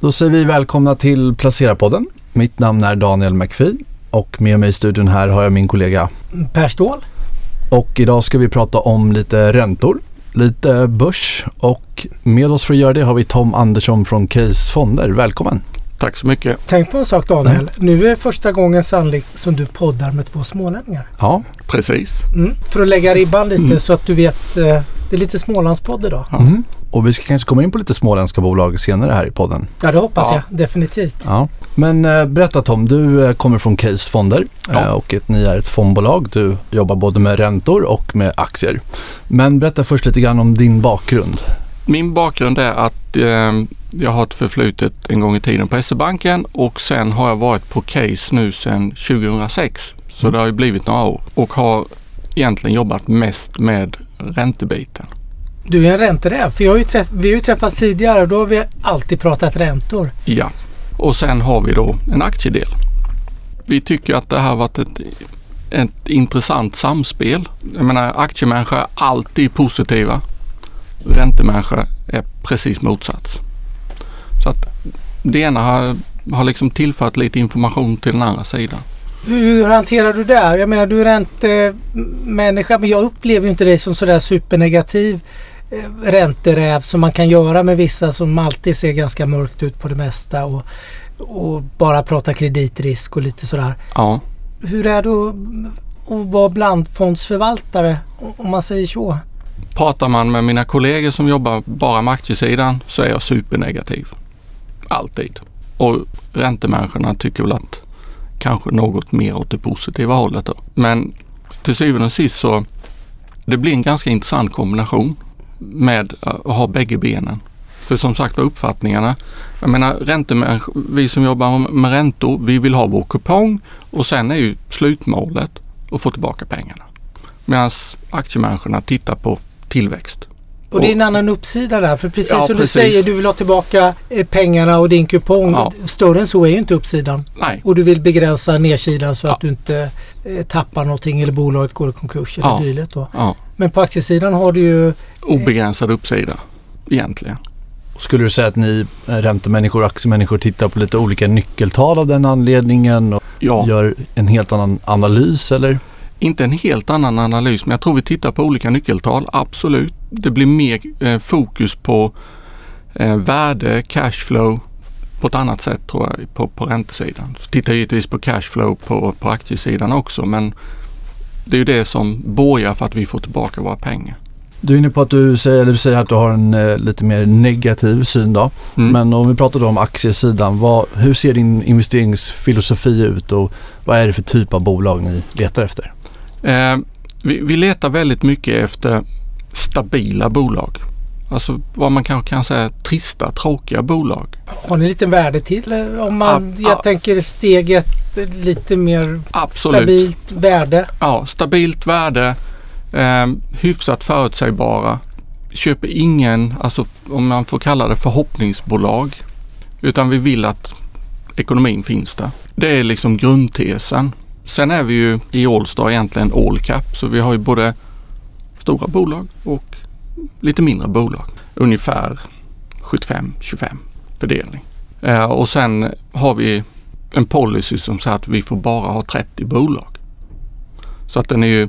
Då säger vi välkomna till Placera-podden. Mitt namn är Daniel McPhee och med mig i studion här har jag min kollega Per Ståhl. Och idag ska vi prata om lite räntor, lite börs och med oss för att göra det har vi Tom Andersson från Case Fonder. Välkommen! Tack så mycket. Tänk på en sak Daniel. Nu är första gången sannolikt som du poddar med två smålänningar. Ja, Precis. Mm. För att lägga ribban lite Mm. så att du vet. Eh, det är lite Smålandspodd idag. Mm. Och vi ska kanske komma in på lite småländska bolag senare här i podden. Ja det hoppas Ja. jag definitivt. Ja. Men eh, berätta Tom, du eh, kommer från Case Fonder Ja. eh, och ett, ni är ett fondbolag. Du jobbar både med räntor och med aktier. Men berätta först lite grann om din bakgrund. Min bakgrund är att eh, jag har ett förflutet en gång i tiden på SE-banken och sen har jag varit på Case nu sedan 2006. Så Mm. det har ju blivit några år och har egentligen jobbat mest med räntebiten. Du är en ränteräv. För jag har ju träff- vi har ju träffats tidigare och då har vi alltid pratat räntor. Ja, och sen har vi då en aktiedel. Vi tycker att det här har varit ett, ett intressant samspel. Jag menar aktiemänniskor är alltid positiva. Räntemänniskor är precis motsats. Så att det ena har, har liksom tillfört lite information till den andra sidan. Hur hanterar du det? Jag menar du är räntemänniska men jag upplever inte dig som sådär supernegativ eh, ränteräv som man kan göra med vissa som alltid ser ganska mörkt ut på det mesta och, och bara pratar kreditrisk och lite sådär. Ja, Hur är det att vara blandfondsförvaltare om man säger så? pratar man med mina kollegor som jobbar bara med aktiesidan så är jag supernegativ. Alltid. Och räntemänniskorna tycker väl att kanske något mer åt det positiva hållet då. Men till syvende och sist så det blir en ganska intressant kombination med att ha bägge benen. För som sagt var uppfattningarna, jag menar räntemänniskor, vi som jobbar med räntor, vi vill ha vår kupong och sen är ju slutmålet att få tillbaka pengarna. Medan aktiemänniskorna tittar på tillväxt. Och det är en annan uppsida där. För precis Ja, som precis. du säger, du vill ha tillbaka eh, pengarna och din kupong. Ja. Större än så är ju inte uppsidan. Nej, Och du vill begränsa nedsidan så Ja. att du inte eh, tappar någonting eller bolaget går i konkurs eller Ja. dylikt. Ja, Men på aktiesidan har du ju obegränsad uppsida egentligen. Skulle du säga att ni eh, räntemänniskor och aktiemänniskor tittar på lite olika nyckeltal av den anledningen och Ja, gör en helt annan analys eller? inte en helt annan analys men jag tror vi tittar på olika nyckeltal, absolut. Det blir mer eh, fokus på eh, värde, cashflow på ett annat sätt tror jag på, på räntesidan. Så tittar givetvis på cashflow på, på aktiesidan också men det är ju det som borgar för att vi får tillbaka våra pengar. Du är inne på att du säger, du säger att du har en eh, lite mer negativ syn då. Mm. Men om vi pratar om aktiesidan, vad, hur ser din investeringsfilosofi ut och vad är det för typ av bolag ni letar efter? Eh, vi, vi letar väldigt mycket efter stabila bolag. Alltså vad man kanske kan säga trista, tråkiga bolag. har ni lite värde till. eh, Om man, Ja, jag ja. tänker steget eh, lite mer Absolut. stabilt värde. Ja, stabilt värde, eh, hyfsat förutsägbara. Köper ingen, alltså om man får kalla det förhoppningsbolag. Utan vi vill att ekonomin finns där. Det är liksom grundtesen. Sen är vi ju i Allstar egentligen all cap. Så vi har ju både stora bolag och lite mindre bolag. Ungefär 75-25 fördelning. Eh, och sen har vi en policy som säger att vi får bara ha 30 bolag. Så att den är ju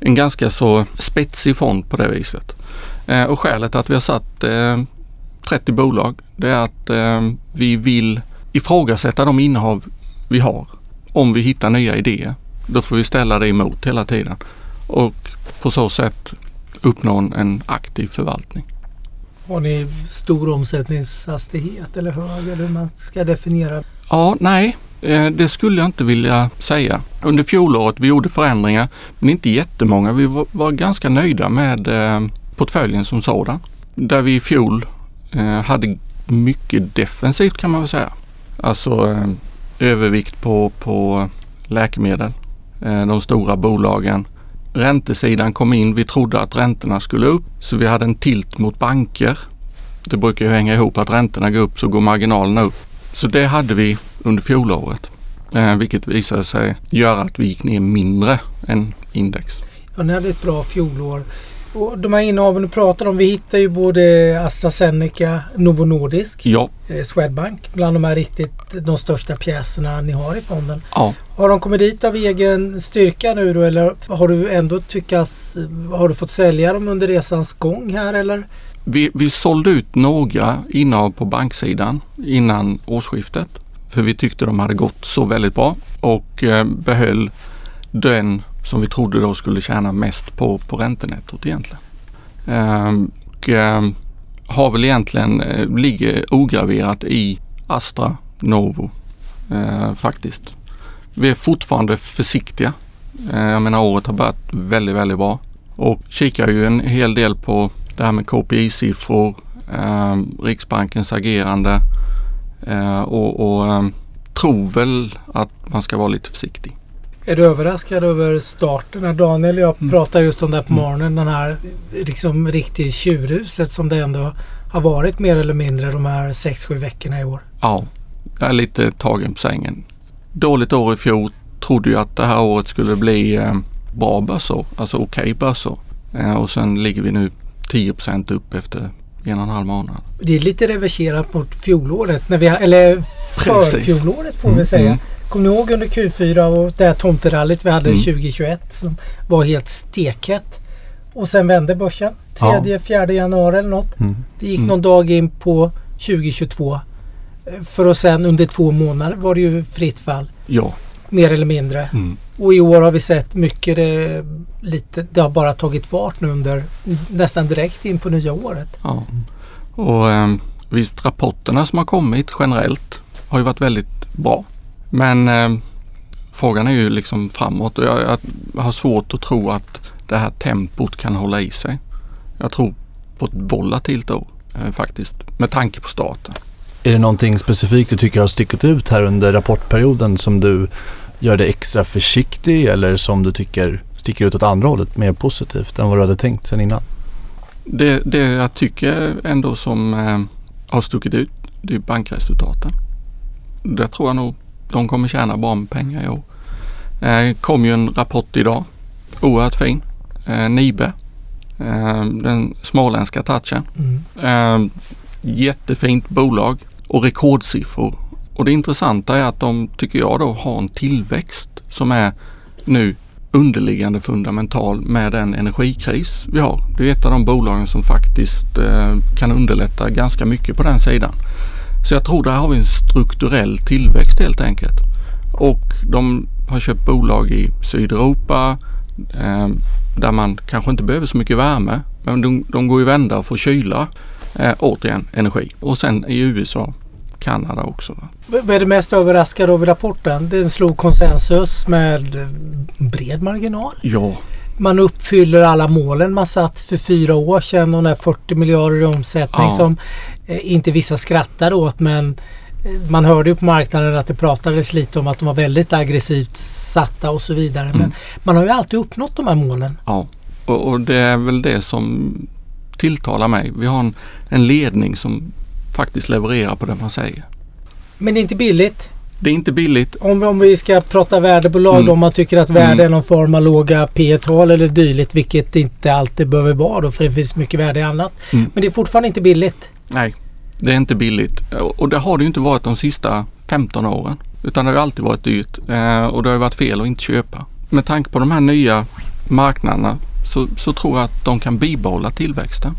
en ganska så spetsig fond på det viset. Eh, och skälet att vi har satt eh, 30 bolag det är att vi vill ifrågasätta de innehav vi har. Om vi hittar nya idéer. Då får vi ställa det emot hela tiden. Och på så sätt uppnå en, aktiv förvaltning. Har ni stor omsättningshastighet eller hög eller hur man ska definiera? Ja, nej, eh, det skulle jag inte vilja säga. Under fjolåret vi gjorde förändringar, men inte jättemånga. Vi var, ganska nöjda med eh, portföljen som sådan. Där vi i fjol eh, hade mycket defensivt kan man väl säga. Alltså övervikt på, på läkemedel, de stora bolagen. Räntesidan kom in. Vi trodde att räntorna skulle upp så vi hade en tilt mot banker. Det brukar ju hänga ihop att räntorna går upp så går marginalerna upp. Så det hade vi under fjolåret. Eh, vilket visade sig göra att vi gick ner mindre än index. Ja, ni hade ett bra fjolår. Och de här innehaven du pratar om, vi hittar ju både AstraZeneca, Novo Nordisk, Ja, eh, Swedbank bland de här riktigt de största pjäserna ni har i fonden. ja. Har de kommit dit av egen styrka nu då eller har du ändå tyckas, har du fått sälja dem under resans gång här eller? Vi, vi sålde ut några innehav på banksidan innan årsskiftet. För vi tyckte de hade gått så väldigt bra och eh, behöll den som vi trodde då skulle tjäna mest på, på räntenettot egentligen. Ehm, och ehm, har väl egentligen, eh, ligger ograverat i Astra Novo eh, faktiskt. Vi är fortfarande försiktiga. Eh, jag menar året har börjat väldigt, väldigt bra och kikar ju en hel del på det här med KPI-siffror, eh, Riksbankens agerande eh, och, och eh, tror väl att man ska vara lite försiktig. Är du överraskad över starten? Daniel och jag Mm. pratade just om det på Mm. morgonen. Den här liksom riktigt tjurhuset som det ändå har varit mer eller mindre de här 6-7 veckorna i år. Ja, jag är lite tagen på sängen. Dåligt år i fjol. Trodde ju att det här året skulle bli eh, bra börsår, alltså okej börsår. Eh, och sen ligger vi nu 10% upp efter en och en halv månad. Det är lite reverserat mot fjolåret. När vi, eller förfjolåret får vi Mm, säga. mm. Kommer ni ihåg under Q4 och det här tomterallyt vi hade Mm. 2021 som var helt steket. Och sen vände börsen. Ja. 3-4 januari eller något. Mm. Det gick Mm. någon dag in på 2022. Eh, För att sen under två månader var det ju fritt fall. Ja. Mer eller mindre. Mm. Och i år har vi sett mycket. Det, lite, det har bara tagit fart nu under nästan direkt in på nya året. Ja. Och eh, visst, rapporterna som har kommit generellt har ju varit väldigt bra. Men eh, frågan är ju liksom framåt och jag, jag har svårt att tro att det här tempot kan hålla i sig. Jag tror på ett volatilt år eh, faktiskt med tanke på starten. Är det någonting specifikt du tycker har stickit ut här under rapportperioden som du gör dig extra försiktig eller som du tycker sticker ut åt andra hållet mer positivt än vad du hade tänkt sen innan? Det, det jag tycker ändå som eh, har stuckit ut det är bankresultaten. Där tror jag nog de kommer tjäna bra med pengar i år. Eh, kom ju en rapport idag. Oerhört fin. Eh, Nibe. Eh, den småländska touchen. Mm. Eh, jättefint bolag och rekordsiffror. Och det intressanta är att de, tycker jag då, har en tillväxt som är nu underliggande fundamental med den energikris vi har. Det är ett av de bolagen som faktiskt eh, kan underlätta ganska mycket på den sidan. Så jag tror där har vi en strukturell tillväxt helt enkelt. Och de har köpt bolag i Sydeuropa eh, där man kanske inte behöver så mycket värme. Men de, de går ju vända och får kyla. Eh, återigen energi. Och sen i USA, Kanada också. va. Vad är det mest överraskade av rapporten? Den slog konsensus med eh, bred marginal. Ja, Man uppfyller alla målen man satt för fyra år sedan. De där 40 miljarder i omsättning Ja. som eh, inte vissa skrattar åt men eh, man hörde ju på marknaden att det pratades lite om att de var väldigt aggressivt satta och så vidare. Men Mm. man har ju alltid uppnått de här målen. ja. Och, och det är väl det som tilltalar mig. Vi har en, en ledning som faktiskt levererar på det man säger. Men det är inte billigt. Det är inte billigt. Om, om vi ska prata värdebolag Mm. om man tycker att värde Mm. är någon form av låga P tal eller dylikt. Vilket inte alltid behöver vara då för det finns mycket värde i annat. Mm. Men det är fortfarande inte billigt. Nej, det är inte billigt. Och det har det ju inte varit de sista 15 åren. Utan det har alltid varit dyrt. Eh, och det har varit fel att inte köpa. Med tanke på de här nya marknaderna så, så tror jag att de kan bibehålla tillväxten.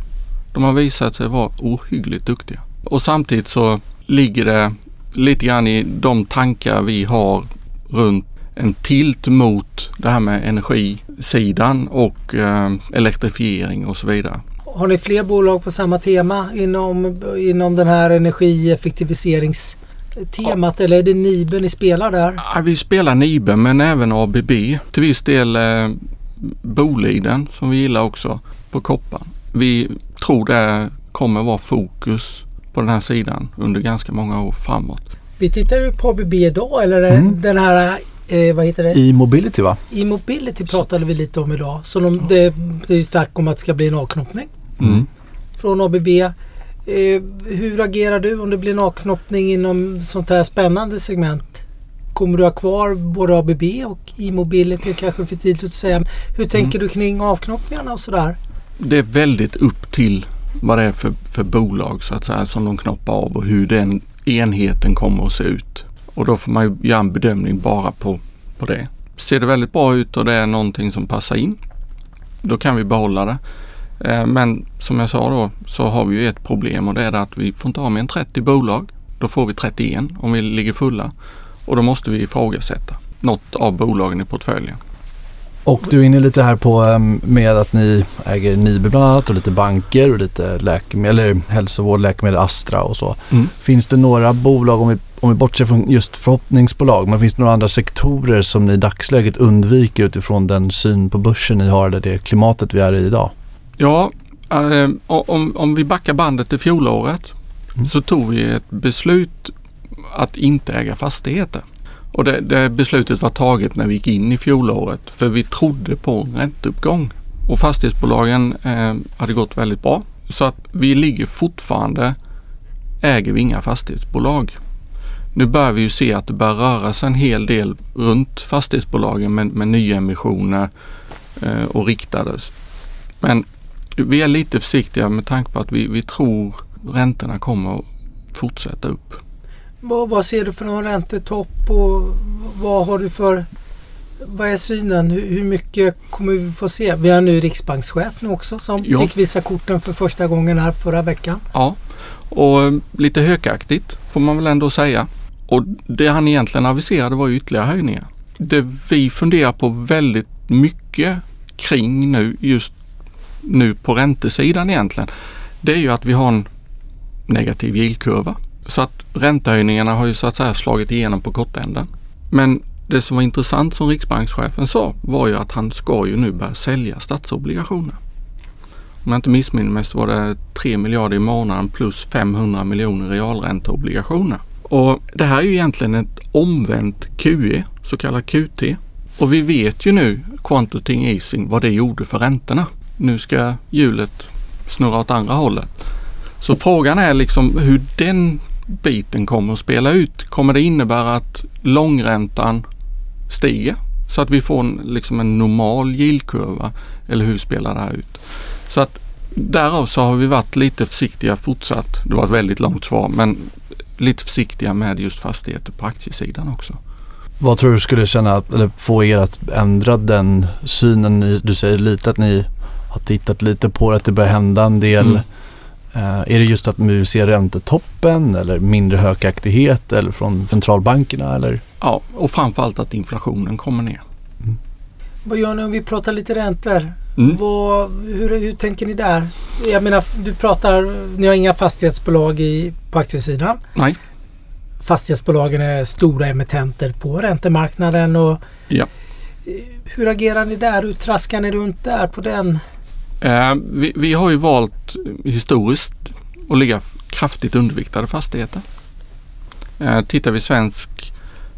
De har visat sig vara ohyggligt duktiga. Och samtidigt så ligger det lite grann i de tankar vi har runt en tilt mot det här med energisidan och eh, elektrifiering och så vidare. Har ni fler bolag på samma tema inom, inom den här energieffektiviseringstemat eller är det Nibe ni spelar där? Ja, vi spelar Nibe men även ABB. Till viss del eh, Boliden som vi gillar också på kopparn. Vi tror det kommer vara fokus på den här sidan under ganska många år framåt. Vi tittar ju på ABB idag eller Mm. den här eh, vad heter det? I Mobility va? E-mobility pratade vi lite om idag. Så de, det, det är snack om att det ska bli en avknoppning Mm. från ABB. Eh, hur agerar du om det blir en avknoppning inom sånt här spännande segment? Kommer du ha kvar både ABB och e-mobility? Kanske för tidigt att säga. Hur tänker du kring avknoppningarna och sådär? det är väldigt upp till vad det är för, för bolag så att säga som de knoppar av och hur den enheten kommer att se ut. Och då får man ju göra en bedömning bara på, på det. Ser det väldigt bra ut och det är någonting som passar in, då kan vi behålla det. Eh, men som jag sa då så har vi ju ett problem och det är att vi får inte ha mer än 30 bolag. Då får vi 31 om vi ligger fulla och då måste vi ifrågasätta något av bolagen i portföljen. Och du är inne lite här på um, med att ni äger Nibe bland annat och lite banker och lite läkemedel, eller hälsovård, läkemedel, Astra och så. Mm. Finns det några bolag, om vi, om vi bortser från just förhoppningsbolag, men finns det några andra sektorer som ni i dagsläget undviker utifrån den syn på börsen ni har eller det klimatet vi är i idag? Ja, eh, om, om vi backar bandet till fjolåret Mm. så tog vi ett beslut att inte äga fastigheter. Och det, det beslutet var taget när vi gick in i fjolåret för vi trodde på en ränteuppgång. Och fastighetsbolagen eh, hade gått väldigt bra. Så att vi ligger fortfarande, äger vi inga fastighetsbolag. Nu börjar vi ju se att det börjar röra sig en hel del runt fastighetsbolagen med, med nyemissioner eh, och riktade. Men vi är lite försiktiga med tanke på att vi, vi tror räntorna kommer att fortsätta upp. Vad, vad ser du för någon räntetopp och vad har du för... Vad är synen? Hur, hur mycket kommer vi få se? Vi har en ny riksbankschef nu också som Ja. fick visa korten för första gången här förra veckan. Ja, och eh, lite hökaktigt får man väl ändå säga. Och det han egentligen aviserade var ytterligare höjningar. Det vi funderar på väldigt mycket kring nu, just nu på räntesidan egentligen, det är ju att vi har en negativ yieldkurva. Så att räntehöjningarna har ju så att säga slagit igenom på kortänden. Men det som var intressant som riksbankschefen sa var ju att han ska ju nu börja sälja statsobligationer. Om jag inte missminner mig så var det 3 miljarder i månaden plus 500 miljoner realränteobligationer. Och det här är ju egentligen ett omvänt QE, så kallat QT. Och vi vet ju nu, quantitative easing, vad det gjorde för räntorna. Nu ska hjulet snurra åt andra hållet. Så frågan är liksom hur den biten kommer att spela ut. Kommer det innebära att långräntan stiger så att vi får en, liksom en normal yieldkurva? Eller hur spelar det här ut? Så att därav så har vi varit lite försiktiga fortsatt. Det var ett väldigt långt svar men lite försiktiga med just fastigheter på aktiesidan också. Vad tror du skulle känna, eller få er att ändra den synen? Ni, du säger lite att ni har tittat lite på det, att det börjar hända en del. Mm. Eh, är det just att vi ser räntetoppen eller mindre hökaktighet eller från centralbankerna eller? Ja, och framförallt att inflationen kommer ner. Vad gör ni om vi pratar lite räntor? Mm. Vad, hur, hur tänker ni där? Jag menar, du pratar, ni har inga fastighetsbolag i, på aktiesidan. Nej. Fastighetsbolagen är stora emittenter på räntemarknaden. Och, Ja. Hur agerar ni där? Hur traskar ni runt där på den? Eh, vi, vi har ju valt historiskt att ligga kraftigt underviktade fastigheter. Eh, tittar vi svensk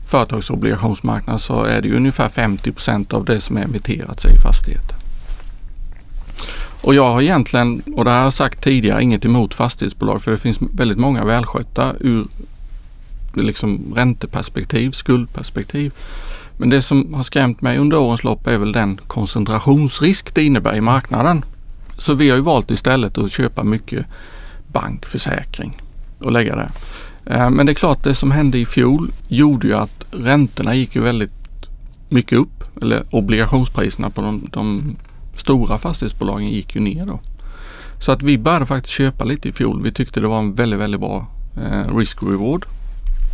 företagsobligationsmarknad så är det ju ungefär 50 procent av det som är emitterat sig i fastigheter. Och jag har egentligen, och det här har jag sagt tidigare, inget emot fastighetsbolag för det finns väldigt många välskötta ur liksom ränteperspektiv, skuldperspektiv. Men det som har skrämt mig under årens lopp är väl den koncentrationsrisk det innebär i marknaden. Så vi har ju valt istället att köpa mycket bankförsäkring och lägga det. Eh, Men det är klart det som hände i fjol gjorde ju att räntorna gick ju väldigt mycket upp. Eller obligationspriserna på de, de stora fastighetsbolagen gick ju ner då. Så att vi började faktiskt köpa lite i fjol. Vi tyckte det var en väldigt, väldigt bra eh, risk-reward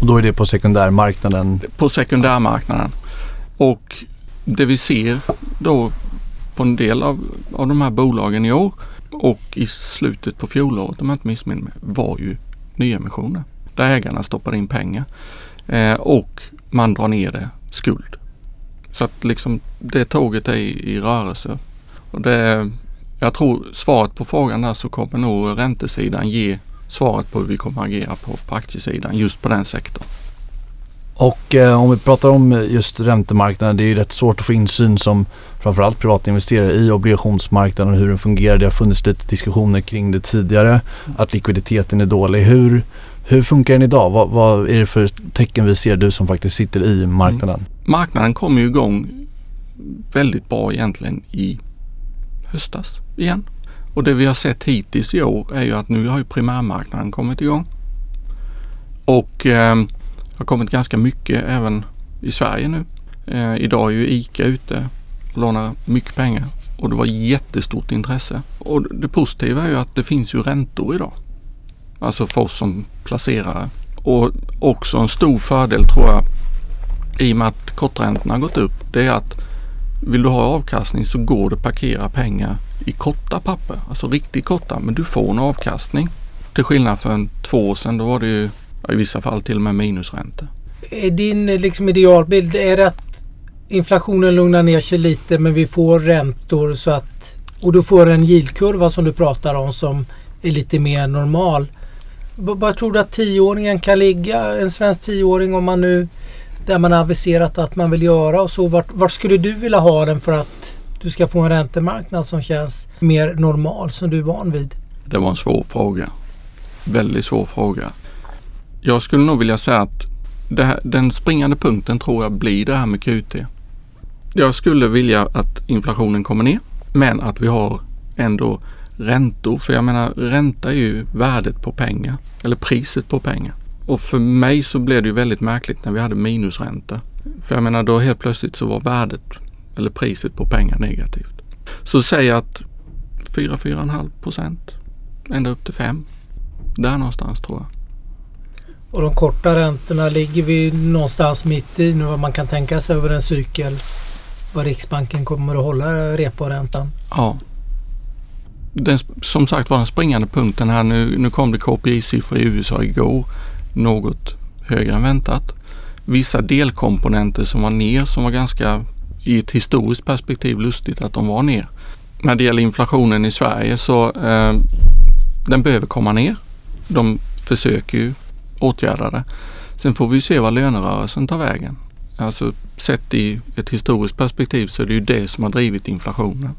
Och då är det på sekundärmarknaden. på sekundärmarknaden. Och det vi ser då på en del av, av de här bolagen i år och i slutet på fjolåret om jag inte missminner mig var ju nyemissioner. Där ägarna stoppar in pengar eh, och man drar ner det skuld. Så att liksom det tåget är i, i rörelse. Och det, jag tror svaret på frågan där så kommer nog räntesidan ge svaret på hur vi kommer agera på, på aktiesidan just på den sektorn. Och eh, om vi pratar om just räntemarknaden, det är ju rätt svårt att få insyn som framförallt privatinvesterare i obligationsmarknaden och hur den fungerar. Det har funnits lite diskussioner kring det tidigare, att likviditeten är dålig. Hur, hur funkar den idag? Vad, vad är det för tecken vi ser, du som faktiskt sitter i marknaden? Mm. marknaden kom ju igång väldigt bra egentligen i höstas igen. Och det vi har sett hittills i år är ju att nu har ju primärmarknaden kommit igång. Och eh, har kommit ganska mycket även i Sverige nu. Eh, idag är ju ICA ute och lånar mycket pengar och det var jättestort intresse. Och det positiva är ju att det finns ju räntor idag. Alltså för oss som placerare. Och också en stor fördel tror jag i och med att korträntorna har gått upp. Det är att vill du ha avkastning så går det att parkera pengar i korta papper. Alltså riktigt korta. Men du får en avkastning. Till skillnad från två år sedan då var det ju i vissa fall till och med minusränta. Är din liksom, idealbild, är att inflationen lugnar ner sig lite men vi får räntor så att och du får en yieldkurva som du pratar om som är lite mer normal. Vad tror du att tioåringen kan ligga? En svensk tioåring om man nu där man har aviserat att man vill göra och så. Vart, vart skulle du vilja ha den för att du ska få en räntemarknad som känns mer normal som du är van vid? Det var en svår fråga. Väldigt svår fråga. Jag skulle nog vilja säga att här, den springande punkten tror jag blir det här med QT. Jag skulle vilja att inflationen kommer ner men att vi har ändå räntor. För jag menar ränta är ju värdet på pengar eller priset på pengar. Och för mig så blev det ju väldigt märkligt när vi hade minusränta. För jag menar då helt plötsligt så var värdet eller priset på pengar negativt. Så säg att 4-4,5 procent ända upp till 5. Där någonstans tror jag. Och de korta räntorna ligger vi någonstans mitt i nu vad man kan tänka sig över en cykel. Vad Riksbanken kommer att hålla reporäntan. Ja. Den, som sagt var den springande punkten här nu. Nu kom det KPI-siffror i USA igår. Något högre än väntat. Vissa delkomponenter som var ner som var ganska i ett historiskt perspektiv lustigt att de var ner. När det gäller inflationen i Sverige så eh, den behöver komma ner. De försöker ju åtgärda det. Sen får vi se vad lönerörelsen tar vägen. Alltså sett i ett historiskt perspektiv så är det ju det som har drivit inflationen.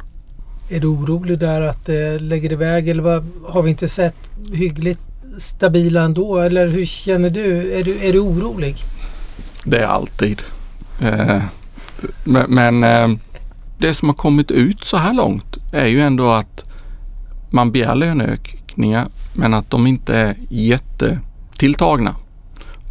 Är du orolig där att det lägger iväg eller vad, har vi inte sett hyggligt stabila ändå? Eller hur känner du? Är du, är du orolig? Det är alltid. Eh, men, eh, det som har kommit ut så här långt är ju ändå att man begär löneökningar men att de inte är jättetilltagna.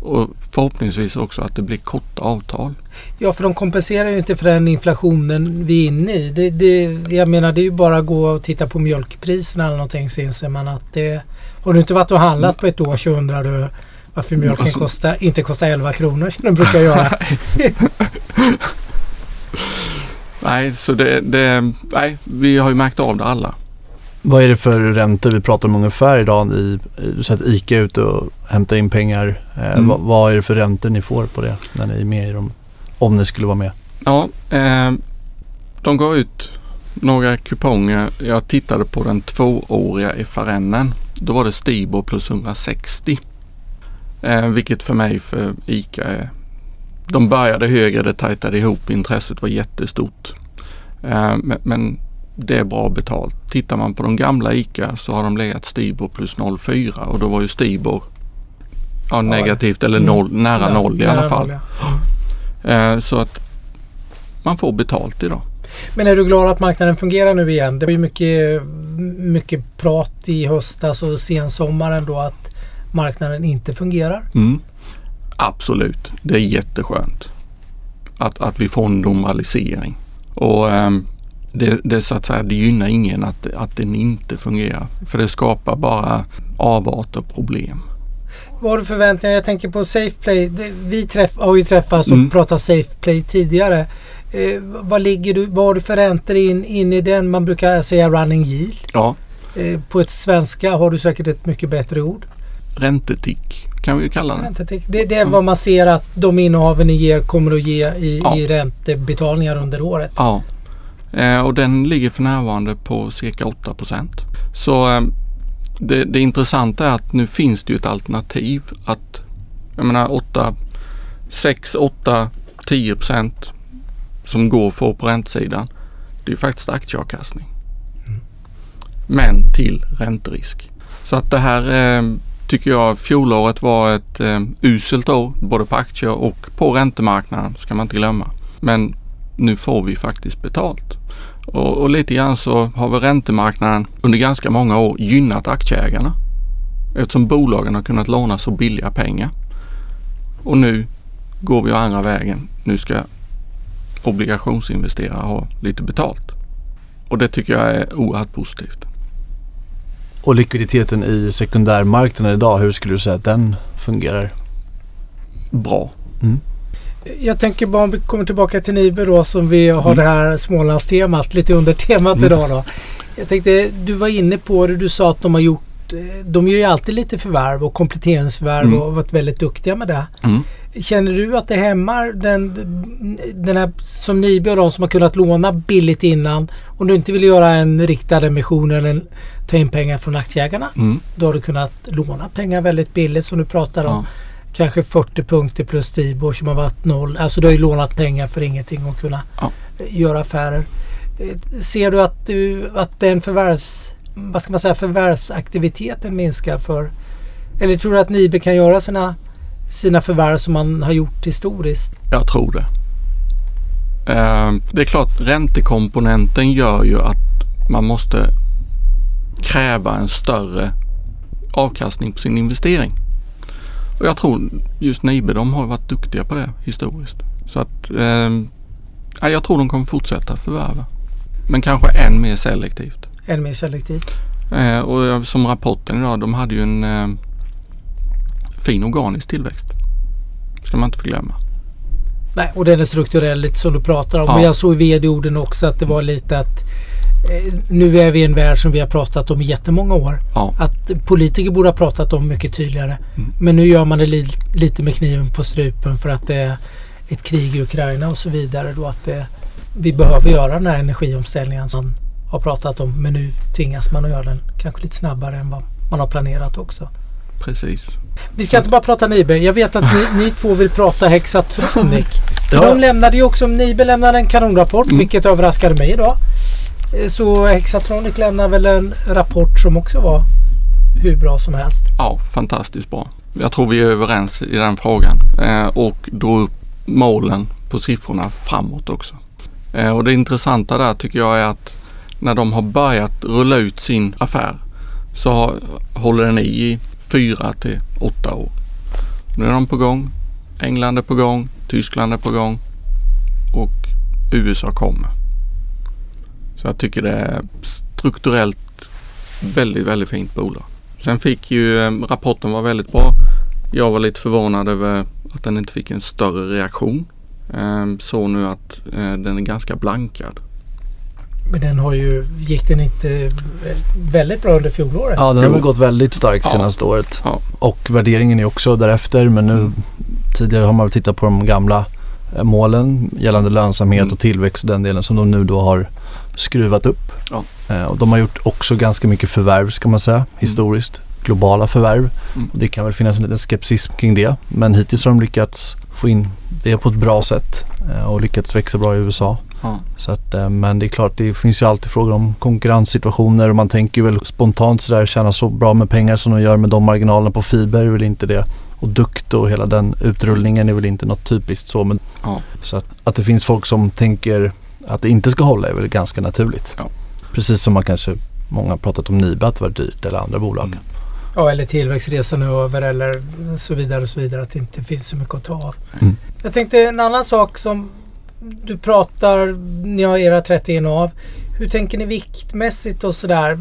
Och förhoppningsvis också att det blir korta avtal. Ja, för de kompenserar ju inte för den inflationen vi är inne i. Det, det, jag menar, det är ju bara att gå och titta på mjölkpriserna eller någonting så inser man att det... Har du inte varit och handlat på ett år så undrar du varför mjölken alltså, kostar, inte kostar 11 kronor som den brukar göra. nej, så det, det, nej, vi har ju märkt av det alla. Vad är det för räntor vi pratar om ungefär idag? I, du säger att ICA är ute och hämtar in pengar. Eh, mm. vad, vad, är det för räntor ni får på det när ni är med i dem? Om ni skulle vara med? Ja, eh, de går ut några kuponger. Jag tittade på den tvååriga FRNen. Då var det Stibor plus 160. Eh, vilket för mig för ICA är... De började högre, det tajtade ihop. Intresset var jättestort. Eh, men det är bra betalt. Tittar man på de gamla ICA så har de legat Stibor plus 0,4 och då var ju Stibor ja, negativt eller mm. noll, nära noll i alla fall. Eh, så att man får betalt idag. Men är du glad att marknaden fungerar nu igen? Det var ju mycket, mycket prat i höstas och sensommaren då att marknaden inte fungerar. Mm. Absolut, det är jätteskönt att, att vi får en normalisering. Och um, det, det, så att säga, det gynnar ingen att, att den inte fungerar. För det skapar bara avarter och problem. Vad har du förväntningar? Jag tänker på SafePlay. Vi träff, har ju träffats och mm. pratat SafePlay tidigare. Eh, vad, ligger du, vad har du för räntor in, in i den? Man brukar säga running yield. Ja. Eh, på ett svenska har du säkert ett mycket bättre ord. Räntetick kan vi kalla det. Det, det är mm. vad man ser att de innehaven ni ger kommer att ge i, ja. i räntebetalningar under året. Ja, och den ligger för närvarande på cirka 8% Så eh, det, det intressanta är att nu finns det ju ett alternativ att jag menar 8, 6, 8, 10% som går för på räntesidan. Det är faktiskt aktieavkastning. Mm. Men till ränterisk. Så att det här eh, tycker jag fjolåret var ett eh, uselt år både på aktier och på räntemarknaden ska man inte glömma. Men nu får vi faktiskt betalt. Och, och lite grann så har väl räntemarknaden under ganska många år gynnat aktieägarna. Eftersom bolagen har kunnat låna så billiga pengar. Och nu går vi andra vägen. Nu ska obligationsinvesterare ha lite betalt. Och det tycker jag är oerhört positivt. Och likviditeten i sekundärmarknaden idag, hur skulle du säga att den fungerar? Bra. Jag tänker bara om vi kommer tillbaka till Nibe då som vi har Mm. det här Smålandstemat lite under temat Mm. idag då. Jag tänkte, du var inne på det, du sa att de har gjort eh, de gör ju alltid lite förvärv och kompletteringsförvärv Mm. och varit väldigt duktiga med det. Mm. Känner du att det hämmar den, den här som Nibe och de som har kunnat låna billigt innan. Om du inte vill göra en riktad emission eller en, ta in pengar från aktieägarna. Mm. Då har du kunnat låna pengar väldigt billigt som du pratar om. Ja. Kanske 40 punkter plus Tibor som har varit noll. Alltså du har ju lånat pengar för ingenting och kunna Ja. göra affärer. Eh, Ser du att, du att den förvärvs, vad ska man säga, förvärvsaktiviteten minskar för eller tror du att Nibe kan göra sina, sina förvärv som man har gjort historiskt? Jag tror det. Eh, Det är klart räntekomponenten gör ju att man måste kräva en större avkastning på sin investering. Och jag tror just Nibe de har varit duktiga på det historiskt. Så att eh, ja, jag tror de kommer fortsätta förvärva. Men kanske än mer selektivt. Än mer selektivt? Eh, och som rapporten idag, de hade ju en eh, fin organisk tillväxt. Ska man inte förglömma. Nej, och den är strukturell lite som du pratar om. Ja. Men jag såg i vd-orden också att det var lite att nu är vi i en värld som vi har pratat om i jättemånga år. Ja, Att politiker borde ha pratat om mycket tydligare. Mm. Men nu gör man det li lite med kniven på strupen för att det är ett krig i Ukraina och så vidare. Då att det, vi behöver göra den här energiomställningen som man har pratat om. Men nu tvingas man att göra den kanske lite snabbare än vad man har planerat också. precis. Vi ska inte bara prata Nibe. Jag vet att ni, ni två vill prata Hexatronic. Ja. de lämnade ju också, Nibe lämnade en kanonrapport Mm. vilket överraskade mig idag. Eh, så Hexatronic lämnar väl en rapport som också var hur bra som helst. Ja, fantastiskt bra. Jag tror vi är överens i den frågan eh, och drog upp målen på siffrorna framåt också. Eh, och det intressanta där tycker jag är att när de har börjat rulla ut sin affär så har, håller den i i fyra till åtta år. Nu är de på gång. England är på gång. Tyskland är på gång. Och USA kommer. Så jag tycker det är strukturellt väldigt, väldigt fint bolag. Sen fick ju eh, rapporten var väldigt bra. Jag var lite förvånad över att den inte fick en större reaktion. Eh, Så nu att eh, den är ganska blankad. Men den har ju, gick den inte väldigt bra under fjolåret? Ja, den har väl gått väldigt starkt Ja. senaste året. Ja. Och värderingen är också därefter. Men nu Mm. tidigare har man tittat på de gamla eh, målen gällande lönsamhet Mm. och tillväxt och den delen som de nu då har skruvat upp. Ja. Eh, och de har gjort också ganska mycket förvärv ska man säga historiskt. Globala förvärv. Mm. Och det kan väl finnas en liten skepsism kring det. Men hittills har de lyckats få in det på ett bra sätt eh, och lyckats växa bra i USA. Ja. Så att, eh, men det är klart, det finns ju alltid frågor om konkurrenssituationer och man tänker väl spontant sådär tjäna så bra med pengar som de gör med de marginalerna på fiber är väl inte det. Och dukt och hela den utrullningen är väl inte något typiskt så. Men, Ja. Så att, att det finns folk som tänker att det inte ska hålla är väl ganska naturligt. Ja. Precis som man kanske, många har pratat om Nibe att det var dyrt eller andra bolag. Mm. Ja, eller tillväxtresan är över eller så vidare och så vidare. Att det inte finns så mycket att ta av. Mm. Jag tänkte en annan sak som du pratar, ni har era 30 av. Hur tänker ni viktmässigt och sådär?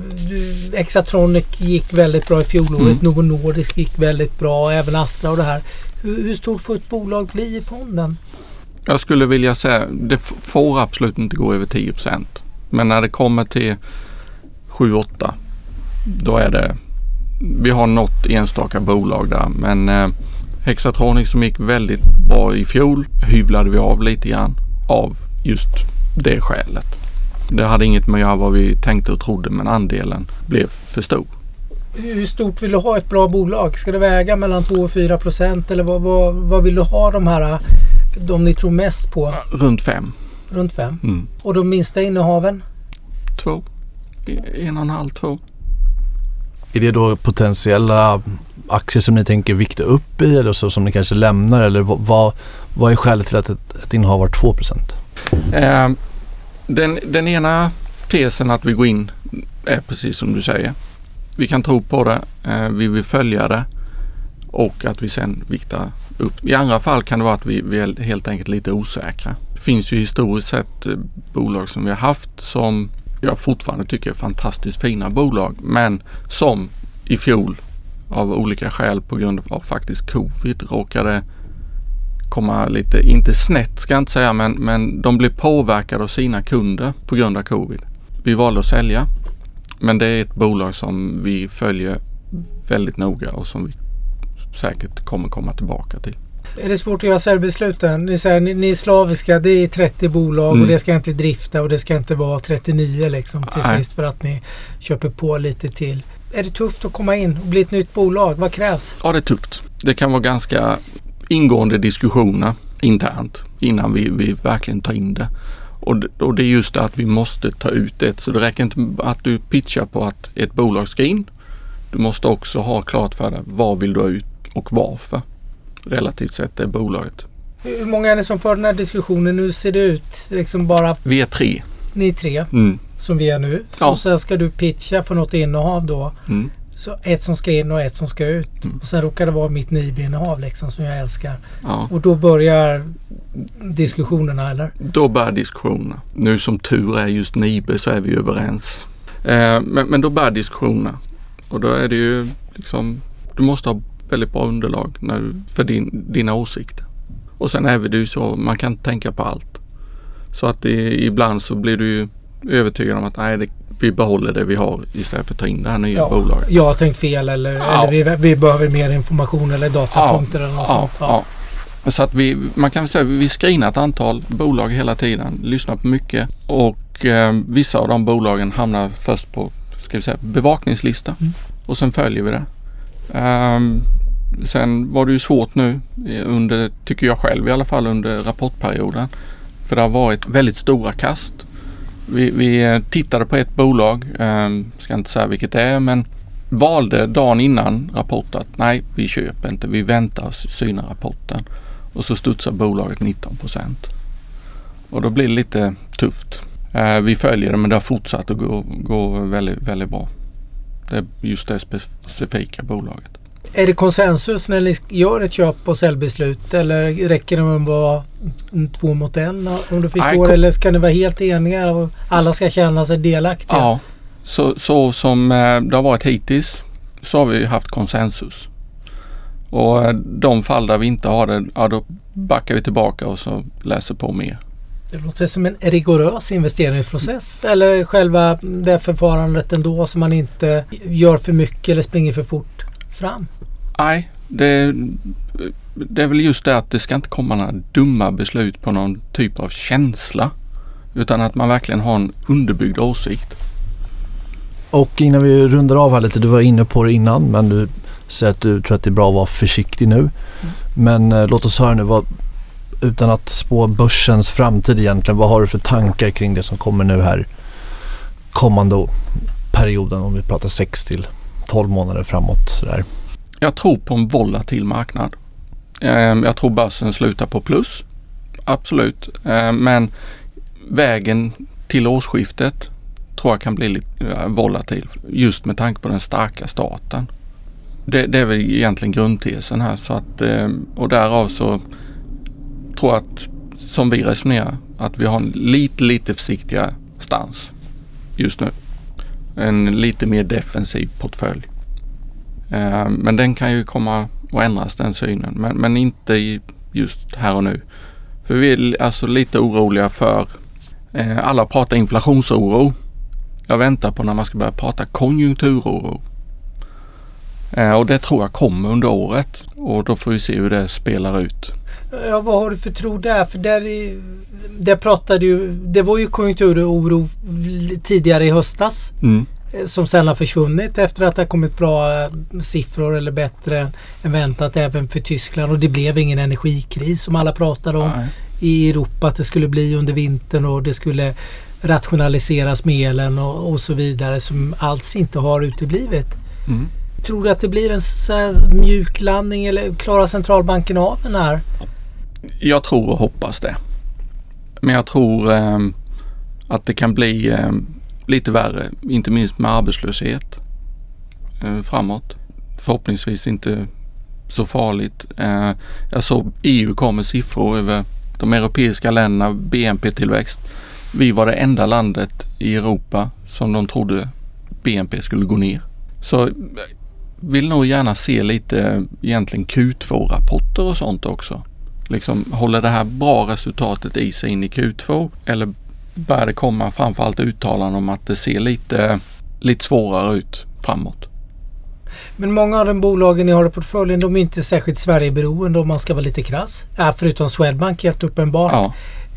Exatronic gick väldigt bra i fjolåret. Mm. Novo Nordisk gick väldigt bra. Även Astra och det här. Hur, hur stort får ett bolag bli i fonden? Jag skulle vilja säga det får absolut inte gå över 10% Men när det kommer till 7-8 då är det vi har något enstaka bolag där men eh, Hexatronic som gick väldigt bra i fjol hyvlade vi av lite grann av just det skälet. Det hade inget med att göra vad vi tänkte och trodde men andelen blev för stor. Hur stort vill du ha ett bra bolag? Ska det väga mellan 2 och 4 procent? Eller vad, vad, vad vill du ha de här, de ni tror mest på? Runt 5. Runt 5? Mm. Och de minsta innehaven? Två. En och en halv, två. Är det då potentiella aktier som ni tänker vikta upp i eller så som ni kanske lämnar eller vad, vad, vad är skälet till att ett, ett innehav har 2 Eh, Den, den ena tesen att vi går in är precis som du säger. Vi kan tro på det, eh, vi vill följa det och att vi sen viktar upp. I andra fall kan det vara att vi, vi är helt enkelt lite osäkra. Det finns ju historiskt sett eh, bolag som vi har haft som jag fortfarande tycker är fantastiskt fina bolag men som i fjol av olika skäl på grund av faktiskt covid råkade komma lite, inte snett ska jag inte säga, men, men de blev påverkade av sina kunder på grund av covid. Vi valde att sälja, men det är ett bolag som vi följer väldigt noga och som vi säkert kommer komma tillbaka till. Är det svårt att göra säljbesluten? Ni säger ni, ni är slaviska, det är 30 bolag mm. och det ska inte drifta och det ska inte vara 39 liksom till Nej. sist för att ni köper på lite till. Är det tufft att komma in och bli ett nytt bolag? Vad krävs? Ja, det är tufft. Det kan vara ganska ingående diskussioner internt innan vi, vi verkligen tar in det. Och, och det är just det att vi måste ta ut det. Så det räcker inte att du pitchar på att ett bolag ska in. Du måste också ha klart för dig vad vill du ha ut och varför relativt sett är bolaget. Hur många är det som för den här diskussionen? Hur ser det ut? Liksom bara... Vi är tre. Ni är tre mm. som vi är nu. Ja. Och sen ska du pitcha för något innehav då. Mm. Så ett som ska in och ett som ska ut. Mm. Och sen råkar det vara mitt NIB-innehav liksom som jag älskar. Ja. Och då börjar diskussionerna eller? Då börjar diskussionerna. Nu som tur är just NIBE så är vi överens. Eh, men, men då börjar diskussionerna. Och då är det ju liksom, du måste ha väldigt bra underlag när, för din, dina åsikter. Och sen är det ju så, man kan inte tänka på allt. Så att det, ibland så blir du ju övertygad om att nej, det, vi behåller det vi har istället för att ta in det här nya ja, bolaget. Jag har tänkt fel eller, ja. eller vi, vi, behöver mer information eller datapunkter ja, eller något sånt. Ja. Så att vi, man kan säga att vi screenar ett antal bolag hela tiden, lyssnar på mycket och eh, vissa av de bolagen hamnar först på ska vi säga, bevakningslista mm. och sen följer vi det. Um, sen var det ju svårt nu eh, under, tycker jag själv i alla fall, under rapportperioden. För det har varit väldigt stora kast. Vi, vi eh, tittade på ett bolag, eh, ska inte säga vilket det är, men valde dagen innan rapport att nej, vi köper inte, vi väntar och synar rapporten. Och så studsar bolaget 19 procent. Och då blir det lite tufft. Eh, vi följer det men det har fortsatt att gå, gå väldigt, väldigt bra. Det är just det specifika bolaget. Är det konsensus när ni gör ett köp och säljbeslut eller räcker det med att vara två mot en om du förstår? Eller ska ni vara helt eniga och alla ska känna sig delaktiga? Ja, så, så som eh, det har varit hittills så har vi haft konsensus. Och eh, de fall där vi inte har det, ja då backar vi tillbaka och så läser på mer. Det låter som en rigorös investeringsprocess. Eller själva det förfarandet ändå så man inte gör för mycket eller springer för fort fram? Nej, det, det är väl just det att det ska inte komma några dumma beslut på någon typ av känsla. Utan att man verkligen har en underbyggd åsikt. Och innan vi rundar av här lite, du var inne på det innan men du säger att du tror att det är bra att vara försiktig nu. Mm. Men eh, låt oss höra nu, vad, utan att spå börsens framtid egentligen, vad har du för tankar kring det som kommer nu här kommande perioden om vi pratar 6 till 12 månader framåt? Sådär. Jag tror på en volatil marknad. Ehm, jag tror börsen slutar på plus. Absolut. Ehm, men vägen till årsskiftet tror jag kan bli lite eh, volatil just med tanke på den starka starten. Det, det är väl egentligen grundtesen här så att ehm, och därav så tror jag att som vi resonerar att vi har en lite, lite försiktigare stans just nu. En lite mer defensiv portfölj. Eh, men den kan ju komma att ändras den synen. Men, men inte just här och nu. För vi är alltså lite oroliga för eh, alla pratar inflationsoro. Jag väntar på när man ska börja prata konjunkturoro. Eh, och det tror jag kommer under året och då får vi se hur det spelar ut. Ja, vad har du för tro där? För där, där pratade ju, det var ju konjunkturoro tidigare i höstas. Mm. Eh, som sen har försvunnit efter att det har kommit bra eh, siffror eller bättre än väntat även för Tyskland. Och det blev ingen energikris som alla pratade om Nej. i Europa att det skulle bli under vintern och det skulle rationaliseras med elen och, och så vidare som alls inte har uteblivit. Mm. Tror du att det blir en mjuk landning eller klarar centralbanken av den här? Jag tror och hoppas det. Men jag tror eh, att det kan bli eh, lite värre, inte minst med arbetslöshet eh, framåt. Förhoppningsvis inte så farligt. Eh, jag såg EU kom med siffror över de europeiska länderna, BNP-tillväxt. Vi var det enda landet i Europa som de trodde BNP skulle gå ner. Så eh, vill nog gärna se lite eh, egentligen Q2-rapporter och sånt också. Liksom håller det här bra resultatet i sig in i Q2 eller börjar det komma framförallt uttalanden om att det ser lite, lite svårare ut framåt? Men många av de bolagen ni har i portföljen de är inte särskilt Sverigeberoende om man ska vara lite krass. Ja, förutom Swedbank helt uppenbart. Ja.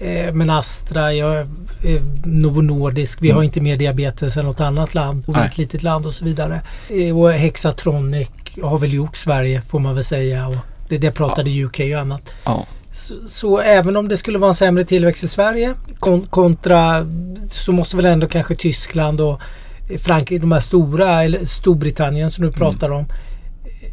Eh, men Astra, ja, eh, Novo Nordisk, vi mm. har inte mer diabetes än något annat land. Och ett litet land och så vidare. Eh, och Hexatronic har väl gjort Sverige får man väl säga. Och det, det pratade ja. UK och annat. Ja. Så, så, även om det skulle vara en sämre tillväxt i Sverige kon kontra så måste väl ändå kanske Tyskland och Frankrike, de här stora, eller Storbritannien som du mm. pratar om,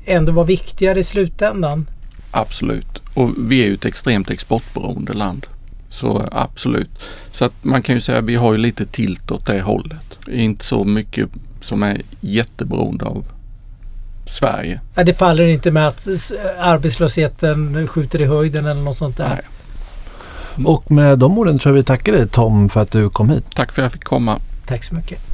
ändå vara viktigare i slutändan? Absolut. Och vi är ju ett extremt exportberoende land. Så absolut. Så att man kan ju säga att vi har ju lite tilt åt det hållet. Inte så mycket som är jätteberoende av Sverige. Ja, det faller inte med att arbetslösheten skjuter i höjden eller något sånt där. Nej. Och med de orden tror jag vi tackar dig Tom för att du kom hit. Tack för att jag fick komma. Tack så mycket.